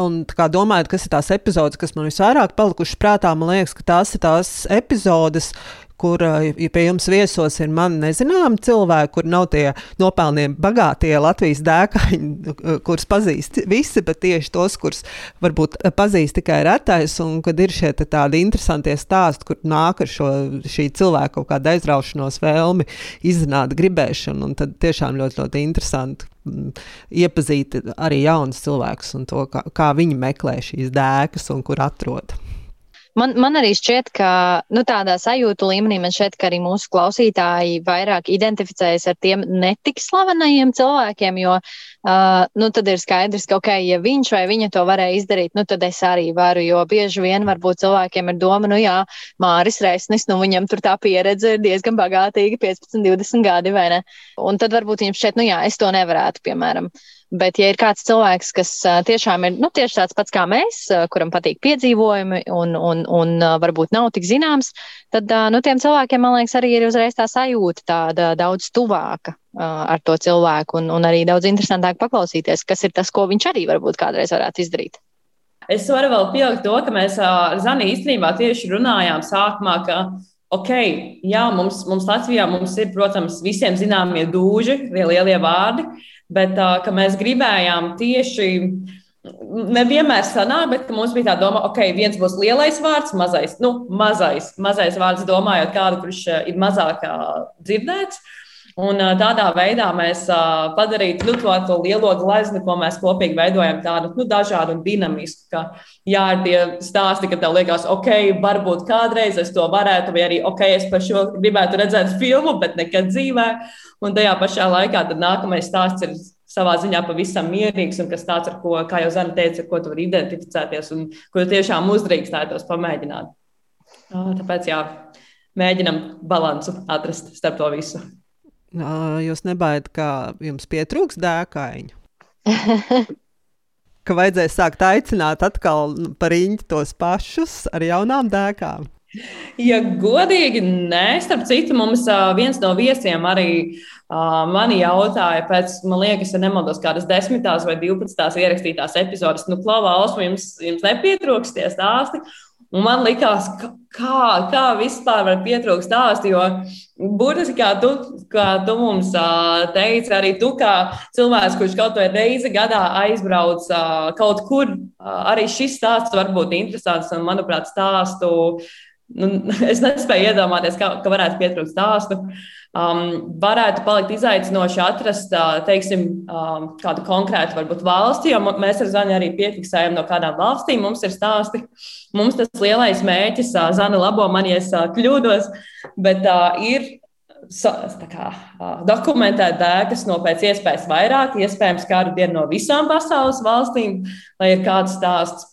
un domājot, kas ir tās epizodes, kas man visvairāk palikušas prātā, man liekas, ka tās ir tās epizodes, kur ja pie jums viesos ir man nezināmi cilvēki, kur nav tie nopelnie bagātie Latvijas dēkaņi, kurus pazīst visi, bet tieši tos, kurus varbūt pazīst tikai retais, un kad ir šie tādi interesanti stāsti, kur nāk ar šo cilvēku kaut kādu aizraušanos vēlmi, izzināt gribēšanu, un tad tiešām ļoti, ļoti interesanti iepazīt arī jaunus cilvēkus un to, kā, kā viņi meklē šīs dēkas un kur atrod. Man, man arī šķiet, ka nu, tādā sajūtu līmenī man šķiet, ka arī mūsu klausītāji vairāk identificējas ar tiem netik slavenajiem cilvēkiem, jo uh, nu, tad ir skaidrs, ka, ok, ja viņš vai viņa to varēja izdarīt, nu, tad es arī varu, jo bieži vien varbūt cilvēkiem ir doma, nu jā, Māris Reisnis, nu viņam tur tā pieredze ir diezgan bagātīga, 15, 20 gadi, vai ne? Un tad varbūt viņam šķiet, nu jā, es to nevarētu, piemēram. Bet, ja ir kāds cilvēks, kas tiešām ir nu, tieši tāds pats kā mēs, kuram patīk piedzīvojumi un, un, un varbūt nav tik zināms, tad nu, tiem cilvēkiem, man liekas, arī ir uzreiz tā sajūta tāda daudz tuvāka ar to cilvēku un, un arī daudz interesantāk paklausīties, kas ir tas, ko viņš arī varbūt kādreiz varētu izdarīt. Es varu vēl pielikt to, ka mēs ar Zani īstenībā tieši runājām sākumā, ka ok, jā, mums, mums Latvijā mums ir, protams, visiem zināmie dūži, lielie vārdi, bet ka mēs gribējām tieši. Nevienmēr sanāk, bet mums bija tā doma, okay, viens būs lielais vārds, mazais, nu, mazais, mazais vārds, domājot kādu, kurš ir mazāk dzirdēts. Un tādā veidā mēs padarītu nu, to, to lielo glezni, ko mēs kopīgi veidojam, tādu nu, dažādu un dinamisku. Ka, jā, ir tie stāsti, ka tev liekas, ok, varbūt kādreiz es to varētu, vai arī ok, es par šo gribētu redzēt filmu, bet nekad dzīvē. Un tajā pašā laikā nākamais stāsts ir savā ziņā pavisam mierīgs un kas tāds, ar ko, kā jau Zana teica, ar ko tu vari identificēties un ko tiešām uzdrīkstētos pamēģināt. Tāpēc jā, mēģinam balansu atrast starp to visu. Jūs nebaidat, ka jums pietrūks dēkaiņu? ka vajadzēs sākt aicināt atkal par īņķi tos pašus ar jaunām dēkām. Ja godīgi, nē, starp citu, mums viens no viesiem arī uh, mani jautāja, pēc, man liekas, ja nemaldos, kādas desmitās vai divpadsmitās ierakstītās epizodes, nu, Klavā, Osmo, jums, jums nepietrūks tie stāsti. Un man likās, kā, kā vispār var pietrūkt stāstu, jo burtiski kā tu, kā tu mums teici, arī tu kā cilvēks, kurš kaut vai reizi gadā aizbrauc kaut kur, arī šis stāsts var būt interesants un, manuprāt, stāstu. Nu, es nespēju iedomāties, kā, ka varētu pietrūkt stāstu. Uh, um, varētu palikt izaicinoši atrast, teiksim, um, kādu konkrētu varbūt valsti, jo mēs ar Zani arī piefiksējam, no kādām valstīm mums ir stāsti. Mums tas lielais mērķis, Zana labo man, ja es kļūdos, bet uh, ir kā, dokumentēt dēkas no pēc iespējas vairāk, iespējams, kādu dienu no visām pasaules valstīm, lai ir kāds stāsts.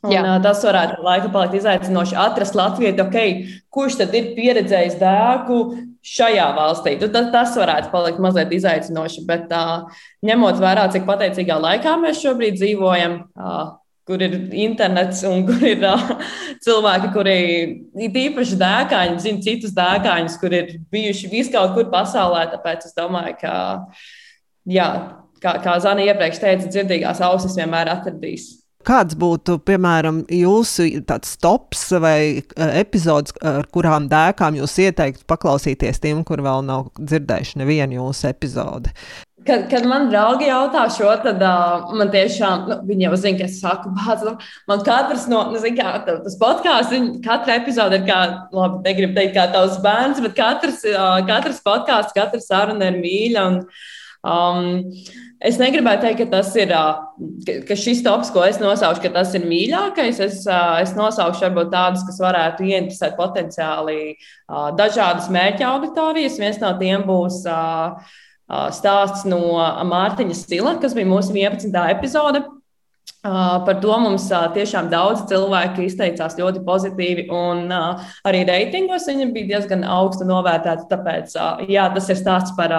Un, Jā. tas varētu laika palikt izaicinoši atrast Latviju, okay, kurš tad ir pieredzējis dēku šajā valstī. Nu, tas, tas varētu palikt mazliet izaicinoši, bet uh, ņemot vērā, cik pateicīgā laikā mēs šobrīd dzīvojam, uh, kur ir internets un kur ir uh, cilvēki, kuri ir īpaši dēkaini, zina citus dēkaņus, kur ir bijuši viskaut kur pasaulē. Tāpēc es domāju, ka, jā, kā, kā Zana iepriekš teica, dzirdīgās ausis vienmēr atradīs. Kāds būtu, piemēram, jūsu tops vai e, epizodes, ar kurām dēkām jūs ieteiktu paklausīties tiem, kur vēl nav dzirdējuši nevienu jūsu epizodi? Kad, kad man draugi jautā šo, tad uh, man tiešām, nu, viņi jau zina, ka es saku, bāc, nu, man katrs no, nu, zin, kā, tas podkāsts, katra epizode ir kā, labi, negribu teikt, kā tavs bērns, bet katrs, uh, katrs podkāsts, katra saruna ir mīļa. Un, um, Es negribētu teikt, ka tas ir ka šis tops, ko es nosaukšu, ka tas ir mīļākais. Es, es nosaukšu varbūt tādus, kas varētu ieinteresēt potenciāli dažādas mērķa auditorijas. Viens no tiem būs stāsts no Mārtiņa Stila, kas bija mūsu 11. epizode. Par to mums tiešām daudz cilvēku izteicās ļoti pozitīvi, un arī reitingos viņa bija diezgan augstu novērtēta. Tāpēc jā, tas ir stāsts par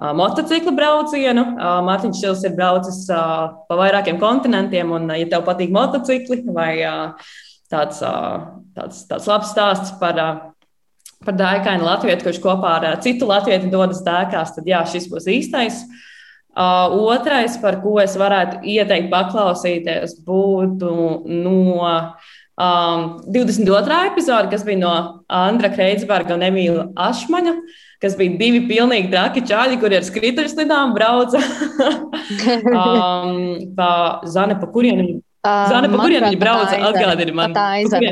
motociklu braucienu. Mārtiņš Šils ir braucis pa vairākiem kontinentiem, un, ja tev patīk motocikli vai tāds, tāds, tāds labs stāsts par, par dēkainu Latviju, kurš kopā ar citu Latviju dodas dēkās, tad jā, šis būs īstais. Otrais, par ko es varētu ieteikt paklausīties, būtu no um, 22. epizode, kas bija no Andra Kreitsberga un Emīla Ašmaņa. Uh, kas bija divi pilnīgi traki čāļi, kuri ar skrituļslidām brauca. um, pa Zane, pa kurien viņi, uh, Zane, pa kurien viņi brauca, atgādini man. Tā aizem.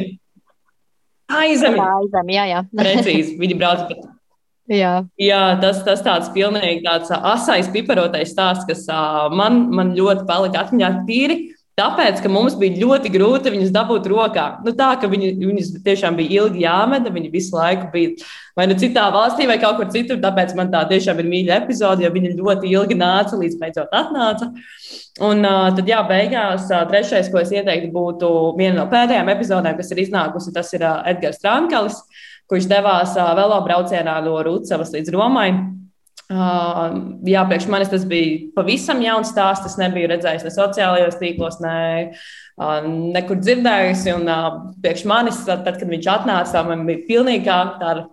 Aizem. Aizem, jā, jā. Precīzi, viņi brauca pat. Jā, jā tas, tas tāds pilnīgi tāds asais, piparotais stāsts, kas uh, man, man ļoti palika atmiņā tīri. Tāpēc, ka mums bija ļoti grūti viņus dabūt rokā. Nu, tā, ka viņi, viņus tiešām bija ilgi jāmeta, viņi visu laiku bija vai nu citā valstī, vai kaut kur citur. Tāpēc man tā tiešām ir mīļa epizode, jo viņi ļoti ilgi nāca, līdz beidzot atnāca. Un uh, tad, jā, beigās uh, trešais, ko es ieteiktu, būtu viena no pēdējām epizodēm, kas ir iznākusi. Tas ir uh, Edgars Trankalis, kurš devās uh, velobraucienā no Rūcavas līdz Romai. Uh, jā, priekš manis tas bija pavisam jauns stāsts. Es nebiju redzējis ne sociālajos tīklos, ne uh, nekur dzirdējusi. Un uh, priekš manis, tad, kad viņš atnāca, man bija pilnīgi kā tāda.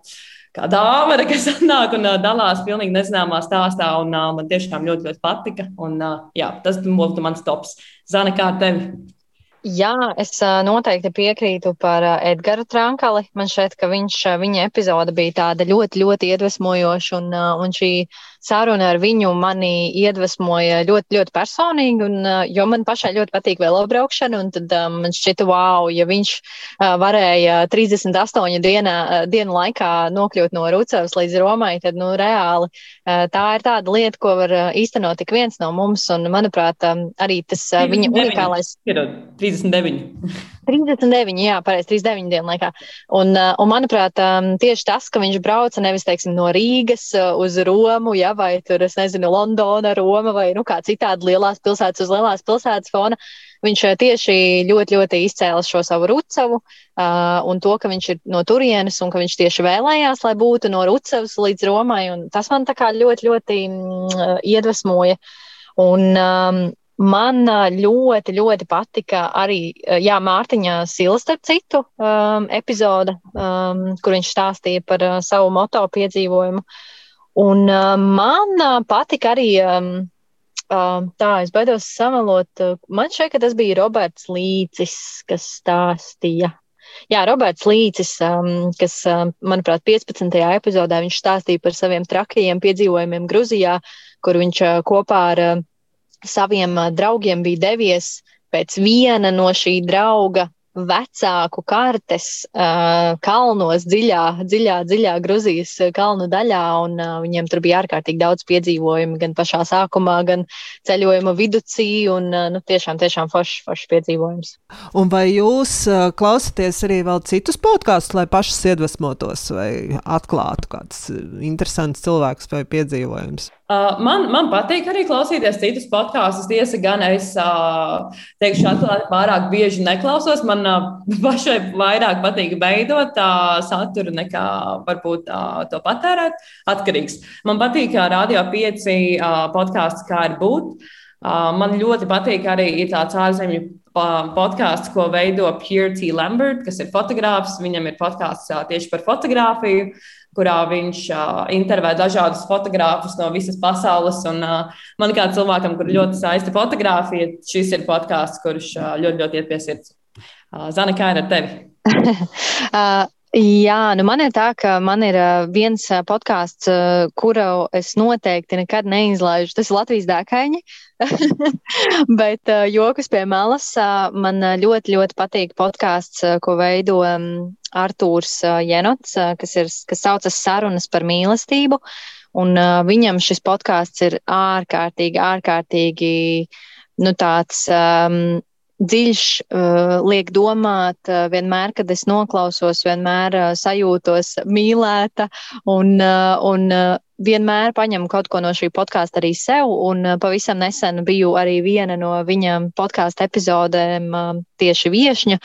Kā dāvana, kas atnāk un uh, dalās pilnīgi nezināmā stāstā, un uh, man tiešām ļoti, ļoti patika. Un, uh, jā, tas būtu mans tops. Zana, kā tev? Jā, es noteikti piekrītu par Edgara Trankali. Man šķiet, ka viņš, viņa epizode bija tāda ļoti, ļoti iedvesmojoša, un, un šī saruna ar viņu mani iedvesmoja ļoti, ļoti personīgi, un, jo man pašai ļoti patīk velobraukšana, un tad um, man šķita, wow, ja viņš uh, varēja 38 dienā, dienu laikā nokļūt no Rucavas līdz Romai, tad, nu, reāli uh, tā ir tāda lieta, ko var īstenot tik viens no mums, un, manuprāt, um, arī tas uh, viņa unikālais. 39. 39, jā, pareizi, 39 dienu laikā. Un, un manuprāt, tieši tas, ka viņš brauca nevis, teiksim, no Rīgas uz Romu, ja, vai tur, es nezinu, Londona, Roma vai, nu, kā citādi lielās pilsētas uz lielās pilsētas fona, viņš tieši ļoti, ļoti izcēla šo savu rucavu un to, ka viņš ir no turienes un ka viņš tieši vēlējās, lai būtu no rucavas līdz Romai. Un tas man tā kā ļoti, ļoti mm, iedvesmoja. Un, um, Man ļoti, ļoti patika arī jā, Mārtiņa Sila, starp citu, um, epizode, um, kur viņš stāstīja par uh, savu moto piedzīvojumu. Un uh, man uh, patika arī, um, uh, tā, es baidos samalot, uh, man šeit, ka tas bija Roberts Līcis, kas stāstīja. jā, Roberts Līcis, um, kas, um, manuprāt, 15. epizodē viņš stāstīja par saviem trakajiem piedzīvojumiem Gruzijā, kur viņš uh, kopā ar uh, saviem draugiem bija devies pēc viena no šī drauga vecāku kartes kalnos, dziļā, dziļā, dziļā Gruzijas kalnu daļā. Un, viņiem tur bija ārkārtīgi daudz piedzīvojumu gan pašā sākumā, gan ceļojuma viducī. Un, nu, tiešām, tiešām foršs, foršs piedzīvojums. Un vai jūs klausāties arī vēl citus podkāstus, lai pašas iedvesmotos vai atklātu kādus interesantus cilvēkus vai piedzīvojumus? Uh, man, man patīk arī klausīties citus podkāstus. Tiesa gan es uh, teikšu, atklāti pārāk bieži neklausos. Man uh, pašai vairāk patīk veidot saturu nekā varbūt to patērēt. Atkarīgs. Man patīk Radio 5 uh, podkāsts, kā ir būt. Man ļoti patīk arī tāds ārzemju podkāsts, ko veido Pierre T. Lambert, kas ir fotogrāfs. Viņam ir podkāsts tieši par fotografiju kurā viņš uh, intervē dažādus fotogrāfus no visas pasaules. Un, uh, man kā cilvēkam, kur ļoti saista fotografija, šis ir podkāsts, kurš uh, ļoti, ļoti iet pie sirds. Uh, Zana, kā ir ar tevi? uh, Jā, nu man ir tā, ka man ir viens podkāsts, kuru es noteikti nekad neizlaižu. Tas ir Latvijas dēkaini. Bet jokus pie malas man ļoti, ļoti patīk podkāsts, ko veido Artūrs Jenots, kas, ir, kas saucas Sarunas par mīlestību. Un viņam šis podkāsts ir ārkārtīgi, ārkārtīgi nu, tāds um, dziļš, uh, liek domāt, uh, vienmēr, kad es noklausos, vienmēr uh, sajūtos mīlēta un, un vienmēr paņemu kaut ko no šī podkāsta arī sev. Un uh, pavisam nesen biju arī viena no viņa podkāstu epizodēm uh, tieši viešņa.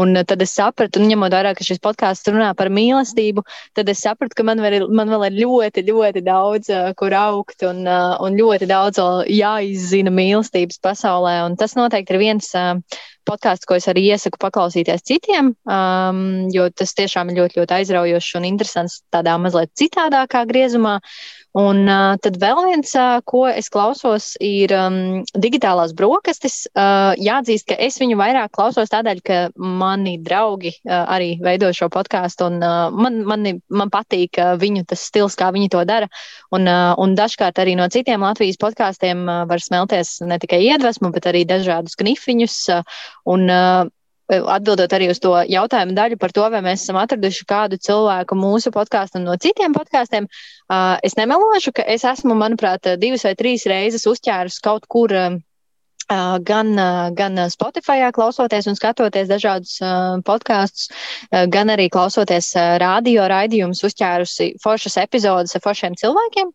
Un uh, tad es sapratu, un ņemot vērā, ka šis podkāsts runā par mīlestību, tad es sapratu, ka man vēl man vēl ir ļoti, ļoti daudz, kur augt un, un ļoti daudz jāizzina mīlestības pasaulē. Un tas noteikti ir viens podkāsts, ko es arī iesaku paklausīties citiem, um, jo tas tiešām ir ļoti, ļoti aizraujošs un interesants tādā mazliet citādākā griezumā. Un uh, tad vēl viens, uh, ko es klausos, ir um, digitālās brokastis. Uh, jāatzīst, ka es viņu vairāk klausos tādēļ, ka mani draugi uh, arī veido šo podkāstu, un uh, man, mani, man patīk uh, viņu tas stils, kā viņi to dara. Un, uh, un dažkārt arī no citiem Latvijas podkāstiem uh, var smelties ne tikai iedvesmu, bet arī dažādus knifiņus. Uh, un, uh, atbildot arī uz to jautājumu daļu par to, vai mēs esam atraduši kādu cilvēku mūsu podkāstam no citiem podkāstiem, es nemelošu, ka es esmu, manuprāt, divas vai trīs reizes uzķērus kaut kur. Gan, gan Spotify, klausoties un skatoties dažādus podkāstus, gan arī klausoties radio raidījumus, uzķērusi foršas epizodes ar foršiem cilvēkiem.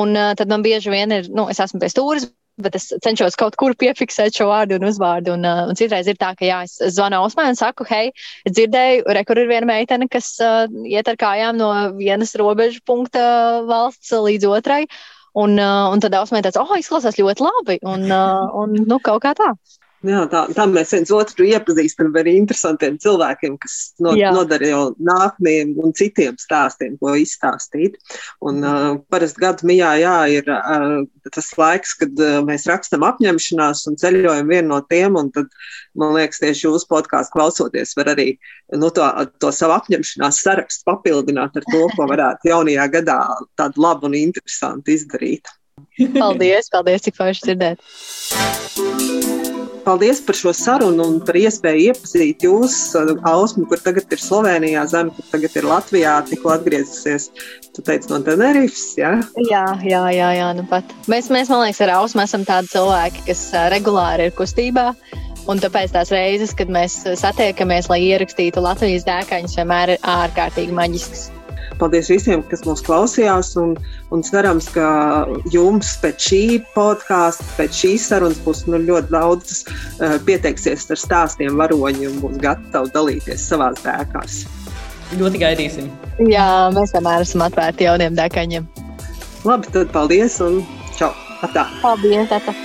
Un tad man bieži vien ir, nu, es esmu pie stūres, bet es cenšos kaut kur piefiksēt šo vārdu un uzvārdu. Un, uh, un citreiz ir tā, ka jā, es zvanu Osmai un saku, hei, es dzirdēju, re, kur ir viena meitene, kas uh, iet ar kājām no vienas robežu punkta valsts līdz otrai. Un, uh, un tad Osmai teica, oh, izklausās ļoti labi. Un, uh, un nu, kaut kā tā. Jā, tā, tā mēs viens otru iepazīstam ar interesantiem cilvēkiem, kas no, nodara jau nākamajiem un citiem stāstiem, ko izstāstīt. Un uh, parasti gadu mijā jā, ir uh, tas laiks, kad uh, mēs rakstam apņemšanās un ceļojam vienu no tiem, tad, man liekas, tieši jūsu podkāstu klausoties var arī nu, to, to savu apņemšanās sarakstu papildināt ar to, ko varētu jaunajā gadā tādu labu un interesantu izdarīt. Paldies, paldies, cik forši dzirdēt paldies par šo sarunu un par iespēju iepazīt jūs, uh, Ausmu, kur tagad ir Slovenijā, Zemi, kur tagad ir Latvijā, tikko atgriezusies. Tu teici no Tenerifes, jā? Jā, jā, jā, jā nu pat. Mēs, mēs, man liekas, ar Ausmu esam tādi cilvēki, kas uh, regulāri ir kustībā. Un tāpēc tās reizes, kad mēs satiekamies, lai ierakstītu Latvijas dēkaņus, vienmēr ir ārkārtīgi maģisks. Paldies visiem, kas mūs klausījās. Un, un cerams, ka jums pēc šī podkāsta, pēc šīs sarunas būs nu, ļoti daudz uh, pieteiksies ar stāstiem varoņi un būs gatavi dalīties savās dēkās. Ļoti gaidīsim. Jā, mēs vienmēr esam atvērti jauniem dēkaņiem. Labi, tad paldies un čau! Atā. Paldies! Atā.